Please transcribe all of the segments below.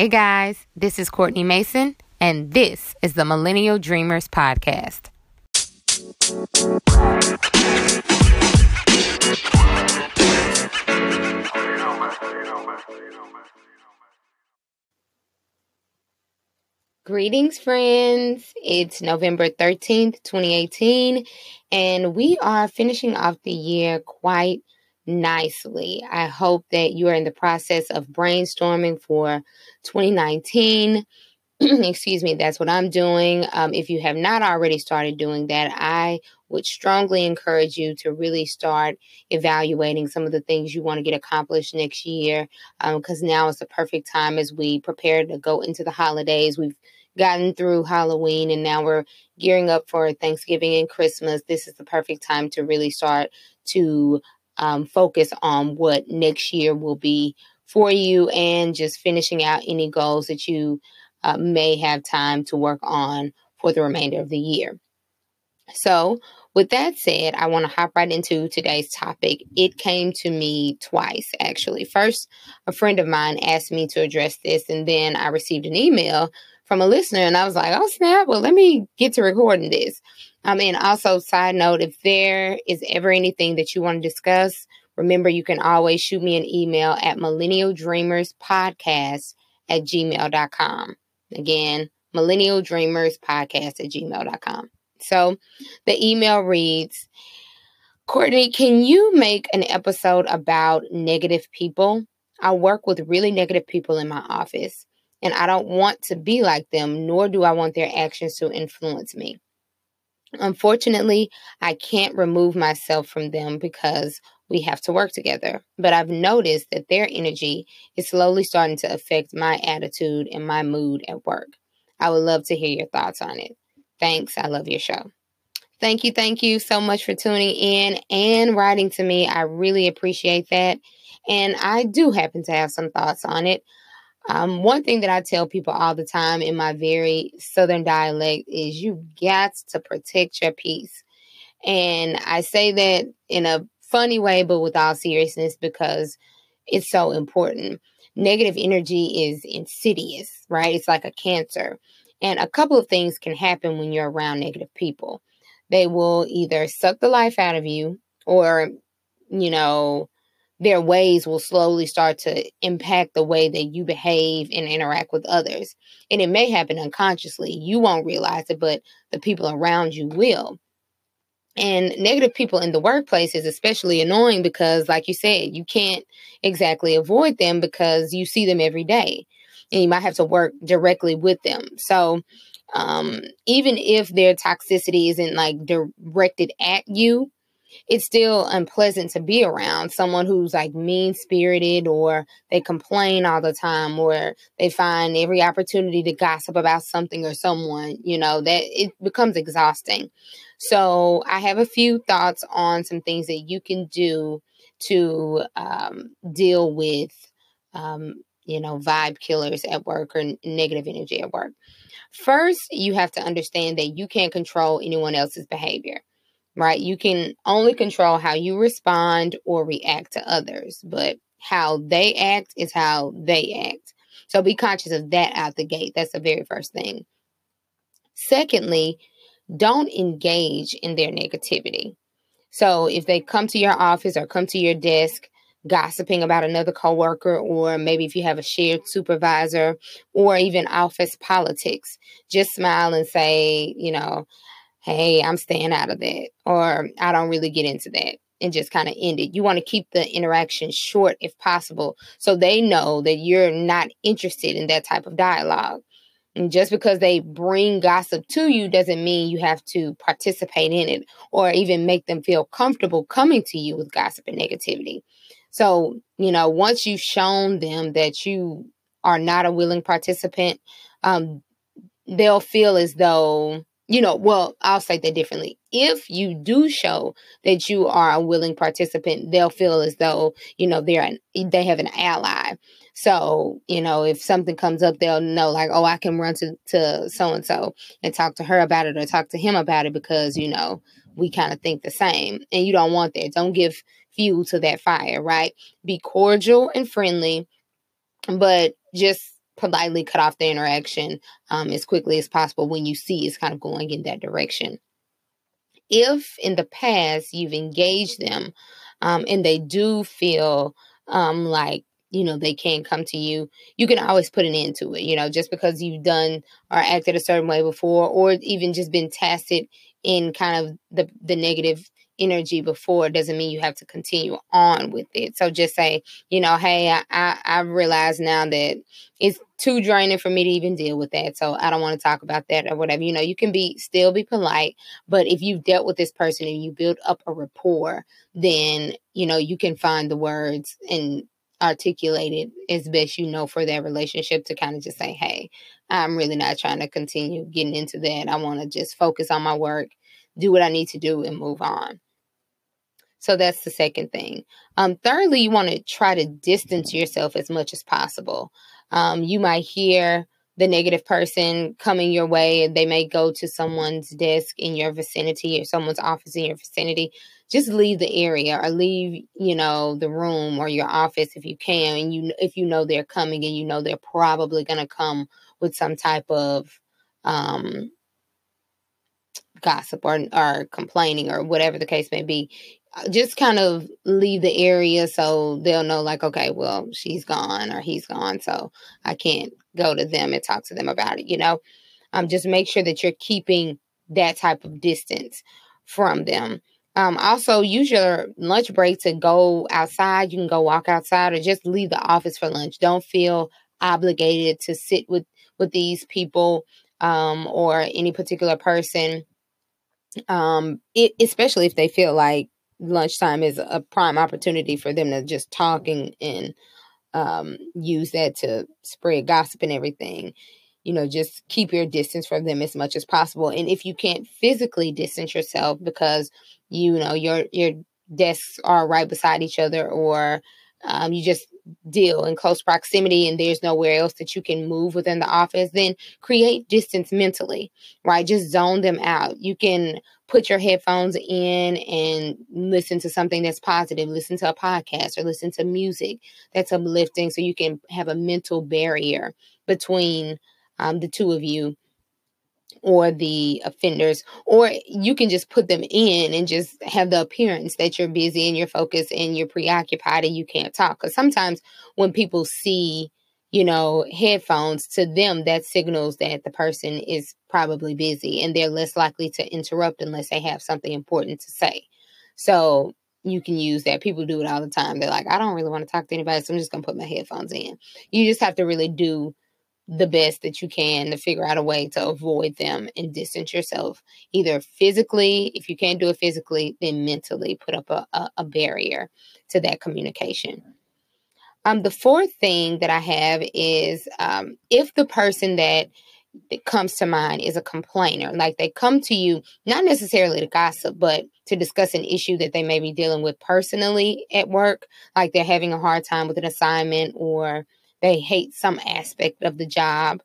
Hey guys, this is Courtney Mason, and this is the Millennial Dreamers Podcast. Greetings, friends. It's November 13th, 2018, and we are finishing off the year quite nicely. I hope that you are in the process of brainstorming for 2019. Excuse me, that's what I'm doing. Um, if you have not already started doing that, I would strongly encourage you to really start evaluating some of the things you want to get accomplished next year because um, now is the perfect time as we prepare to go into the holidays. We've gotten through Halloween and now we're gearing up for Thanksgiving and Christmas. This is the perfect time to really start to um, focus on what next year will be for you and just finishing out any goals that you uh, may have time to work on for the remainder of the year. So, with that said, I want to hop right into today's topic. It came to me twice, actually. First, a friend of mine asked me to address this, and then I received an email from a listener, and I was like, oh, snap, well, let me get to recording this. I mean, also, side note, if there is ever anything that you want to discuss, remember you can always shoot me an email at millennialdreamerspodcast at gmail.com. Again, millennialdreamerspodcast at gmail.com. So the email reads Courtney, can you make an episode about negative people? I work with really negative people in my office, and I don't want to be like them, nor do I want their actions to influence me. Unfortunately, I can't remove myself from them because we have to work together. But I've noticed that their energy is slowly starting to affect my attitude and my mood at work. I would love to hear your thoughts on it. Thanks. I love your show. Thank you. Thank you so much for tuning in and writing to me. I really appreciate that. And I do happen to have some thoughts on it. Um, one thing that I tell people all the time in my very southern dialect is you got to protect your peace. And I say that in a funny way, but with all seriousness because it's so important. Negative energy is insidious, right? It's like a cancer. And a couple of things can happen when you're around negative people. They will either suck the life out of you or, you know, their ways will slowly start to impact the way that you behave and interact with others. And it may happen unconsciously. You won't realize it, but the people around you will. And negative people in the workplace is especially annoying because, like you said, you can't exactly avoid them because you see them every day and you might have to work directly with them. So, um, even if their toxicity isn't like directed at you, it's still unpleasant to be around someone who's like mean spirited or they complain all the time or they find every opportunity to gossip about something or someone, you know, that it becomes exhausting. So, I have a few thoughts on some things that you can do to um, deal with, um, you know, vibe killers at work or negative energy at work. First, you have to understand that you can't control anyone else's behavior right? You can only control how you respond or react to others, but how they act is how they act. So be conscious of that out the gate. That's the very first thing. Secondly, don't engage in their negativity. So if they come to your office or come to your desk gossiping about another coworker or maybe if you have a shared supervisor or even office politics, just smile and say, you know, hey, I'm staying out of that, or I don't really get into that, and just kind of end it. You want to keep the interaction short if possible so they know that you're not interested in that type of dialogue. And just because they bring gossip to you doesn't mean you have to participate in it or even make them feel comfortable coming to you with gossip and negativity. So, you know, once you've shown them that you are not a willing participant, um, they'll feel as though you know, well, I'll say that differently. If you do show that you are a willing participant, they'll feel as though, you know, they're an, they have an ally. So, you know, if something comes up, they'll know like, oh, I can run to to so and so and talk to her about it or talk to him about it because, you know, we kind of think the same. And you don't want that. Don't give fuel to that fire, right? Be cordial and friendly, but just politely cut off the interaction um, as quickly as possible when you see it's kind of going in that direction. If in the past you've engaged them um, and they do feel um, like you know they can't come to you you can always put an end to it you know just because you've done or acted a certain way before or even just been tacit in kind of the the negative energy before doesn't mean you have to continue on with it. So just say, you know, hey, I, I, I realize now that it's too draining for me to even deal with that. So I don't want to talk about that or whatever. You know, you can be still be polite, but if you've dealt with this person and you build up a rapport, then you know you can find the words and articulate it as best you know for that relationship to kind of just say, hey, I'm really not trying to continue getting into that. I want to just focus on my work, do what I need to do, and move on. So that's the second thing. Um, thirdly, you want to try to distance yourself as much as possible. Um, you might hear the negative person coming your way, and they may go to someone's desk in your vicinity or someone's office in your vicinity. Just leave the area or leave, you know, the room or your office if you can. And you, if you know they're coming and you know they're probably going to come with some type of um, gossip or or complaining or whatever the case may be just kind of leave the area so they'll know like okay well she's gone or he's gone so i can't go to them and talk to them about it you know? Um just make sure that you're keeping that type of distance from them. Um also use your lunch break to go outside. You can go walk outside or just leave the office for lunch. Don't feel obligated to sit with with these people um or any particular person um it, especially if they feel like lunchtime is a prime opportunity for them to just talk and, and um, use that to spread gossip and everything. You know, just keep your distance from them as much as possible. And if you can't physically distance yourself because you know your your desks are right beside each other or um, you just deal in close proximity and there's nowhere else that you can move within the office, then create distance mentally, right? Just zone them out. You can put your headphones in and listen to something that's positive, listen to a podcast or listen to music that's uplifting so you can have a mental barrier between um, the two of you or the offenders, or you can just put them in and just have the appearance that you're busy and you're focused and you're preoccupied and you can't talk. Because sometimes when people see, you know, headphones, to them, that signals that the person is probably busy and they're less likely to interrupt unless they have something important to say. So you can use that. People do it all the time. They're like, I don't really want to talk to anybody, so I'm just going to put my headphones in. You just have to really do the best that you can to figure out a way to avoid them and distance yourself either physically if you can't do it physically then mentally put up a, a, a barrier to that communication um, the fourth thing that i have is um, if the person that that comes to mind is a complainer like they come to you not necessarily to gossip but to discuss an issue that they may be dealing with personally at work like they're having a hard time with an assignment or they hate some aspect of the job.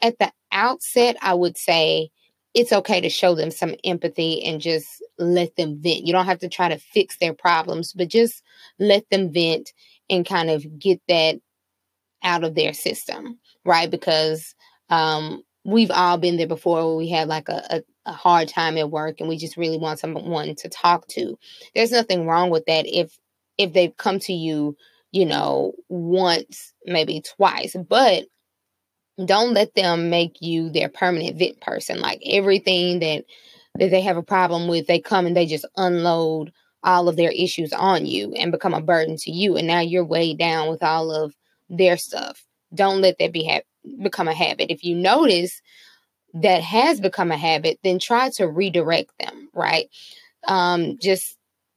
At the outset, I would say it's okay to show them some empathy and just let them vent. You don't have to try to fix their problems, but just let them vent and kind of get that out of their system, right? Because um, we've all been there before where we had like a, a, a, hard time at work and we just really want someone to talk to. There's nothing wrong with that if if they've come to you you know, once, maybe twice, but don't let them make you their permanent vent person. Like everything that that they have a problem with, they come and they just unload all of their issues on you and become a burden to you. And now you're weighed down with all of their stuff. Don't let that be ha- become a habit. If you notice that has become a habit, then try to redirect them, right? Um, just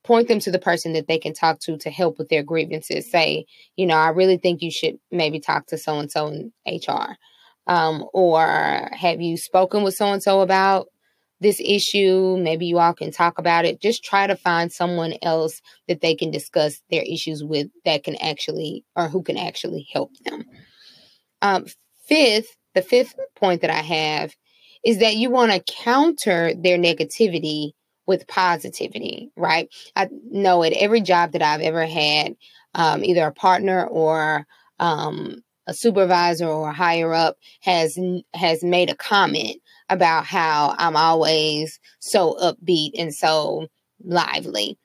point them to the person that they can talk to to help with their grievances. Say, you know, I really think you should maybe talk to so and so in HR. Um, or have you spoken with so and so about this issue? Maybe you all can talk about it. Just try to find someone else that they can discuss their issues with that can actually, or who can actually help them. Um, fifth, the fifth point that I have is that you want to counter their negativity with positivity, right? I know at every job that I've ever had, um, either a partner or um, a supervisor or a higher up has has made a comment about how I'm always so upbeat and so lively.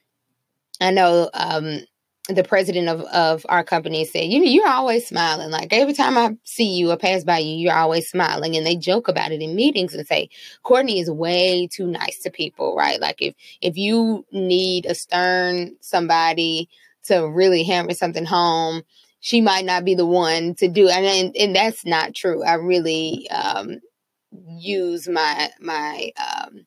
I know um, the president of, of our company said, you know, you're always smiling. Like every time I see you or pass by you, you're always smiling. And they joke about it in meetings and say, Courtney is way too nice to people, right? Like if if you need a stern somebody to really hammer something home, she might not be the one to do. And and, and that's not true. I really um, use my my um,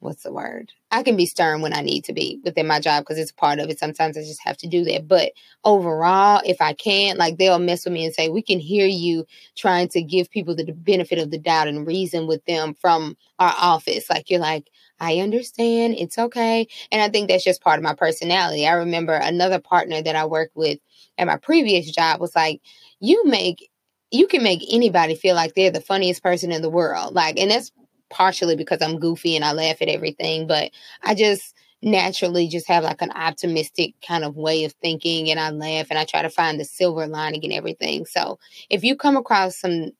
what's the word? I can be stern when I need to be within my job because it's part of it. Sometimes I just have to do that. But overall, if I can't, like they'll mess with me and say, We can hear you trying to give people the benefit of the doubt and reason with them from our office. Like you're like, I understand. It's okay. And I think that's just part of my personality. I remember another partner that I worked with at my previous job was like, You make you can make anybody feel like they're the funniest person in the world. Like, and that's partially because I'm goofy and I laugh at everything, but I just naturally just have like an optimistic kind of way of thinking and I laugh and I try to find the silver lining in everything. So if you come across some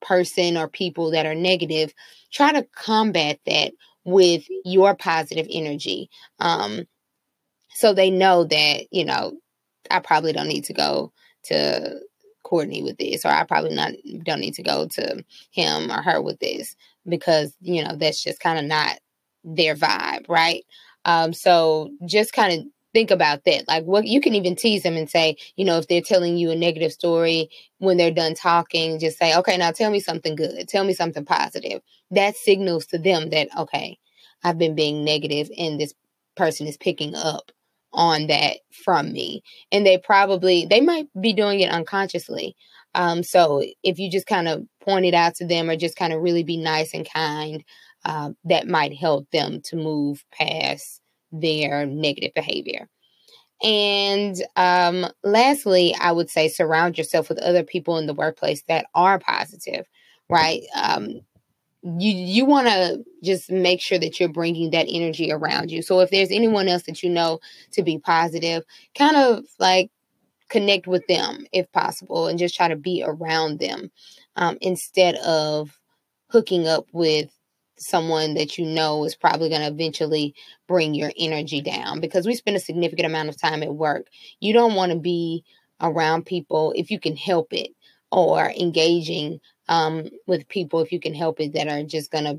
person or people that are negative, try to combat that with your positive energy. Um, so they know that, you know, I probably don't need to go to Courtney with this, or I probably not don't need to go to him or her with this because you know that's just kind of not their vibe, right? Um, so just kind of think about that. Like what you can even tease them and say, you know, if they're telling you a negative story when they're done talking, just say, okay, now tell me something good. Tell me something positive. That signals to them that, okay, I've been being negative and this person is picking up on that from me. And they probably, they might be doing it unconsciously. Um, so if you just kind of point it out to them or just kind of really be nice and kind, uh, that might help them to move past their negative behavior. And um, lastly, I would say surround yourself with other people in the workplace that are positive, right? Um, you you want to just make sure that you're bringing that energy around you. So if there's anyone else that you know to be positive, kind of like connect with them if possible and just try to be around them um, instead of hooking up with someone that you know is probably going to eventually bring your energy down because we spend a significant amount of time at work. You don't want to be around people if you can help it or engaging um, with people if you can help it that are just going to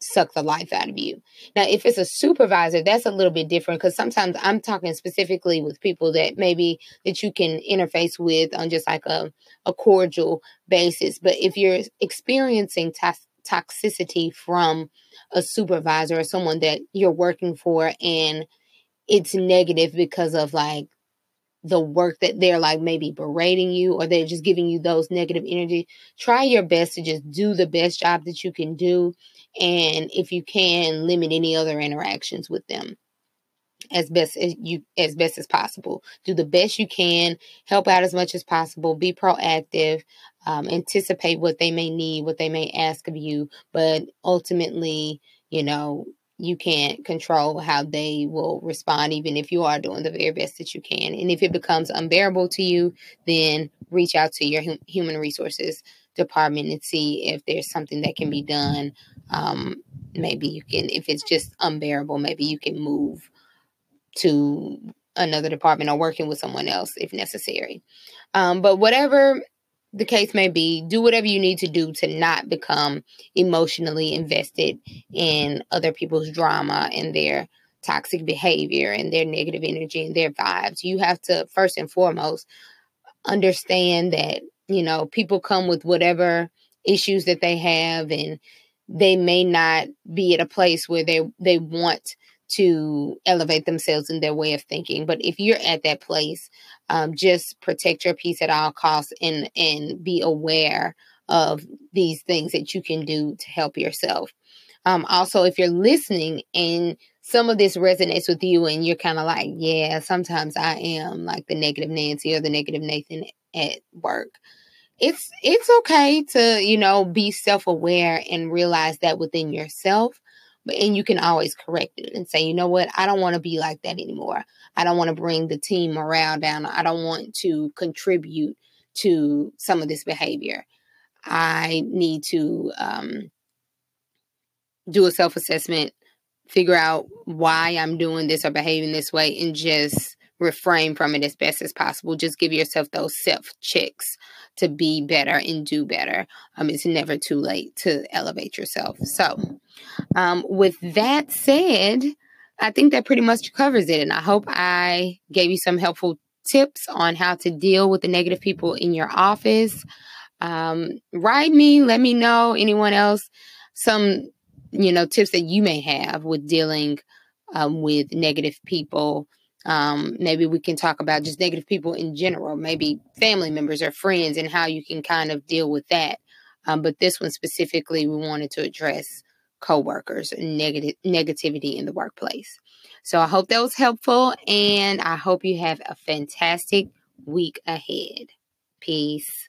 suck the life out of you. Now, if it's a supervisor, that's a little bit different because sometimes I'm talking specifically with people that maybe that you can interface with on just like a, a cordial basis. But if you're experiencing to- toxicity from a supervisor or someone that you're working for and it's negative because of like the work that they're like maybe berating you or they're just giving you those negative energy try your best to just do the best job that you can do and if you can limit any other interactions with them as best as you as best as possible. Do the best you can help out as much as possible be proactive um, anticipate what they may need what they may ask of you but ultimately you know you can't control how they will respond, even if you are doing the very best that you can. And if it becomes unbearable to you, then reach out to your hum- human resources department and see if there's something that can be done. Um, maybe you can, if it's just unbearable, maybe you can move to another department or working with someone else if necessary. Um, but whatever the case may be, do whatever you need to do to not become emotionally invested in other people's drama and their toxic behavior and their negative energy and their vibes. You have to, first and foremost, understand that, you know, people come with whatever issues that they have and they may not be at a place where they they want to elevate themselves in their way of thinking. But if you're at that place, um, just protect your peace at all costs and and be aware of these things that you can do to help yourself. Um, also, if you're listening and some of this resonates with you and you're kind of like, yeah, sometimes I am like the negative Nancy or the negative Nathan at work. It's it's okay to, you know, be self-aware and realize that within yourself and you can always correct it and say, you know what, I don't want to be like that anymore. I don't want to bring the team morale down. I don't want to contribute to some of this behavior. I need to um, do a self assessment, figure out why I'm doing this or behaving this way, and just refrain from it as best as possible. Just give yourself those self checks to be better and do better. Um, it's never too late to elevate yourself. So, um, with that said, I think that pretty much covers it. And I hope I gave you some helpful tips on how to deal with the negative people in your office. Um, write me, let me know, anyone else, some, you know, tips that you may have with dealing um, with negative people. Um, maybe we can talk about just negative people in general, maybe family members or friends, and how you can kind of deal with that. Um, but this one specifically, we wanted to address coworkers negative negativity in the workplace. So I hope that was helpful, and I hope you have a fantastic week ahead. Peace.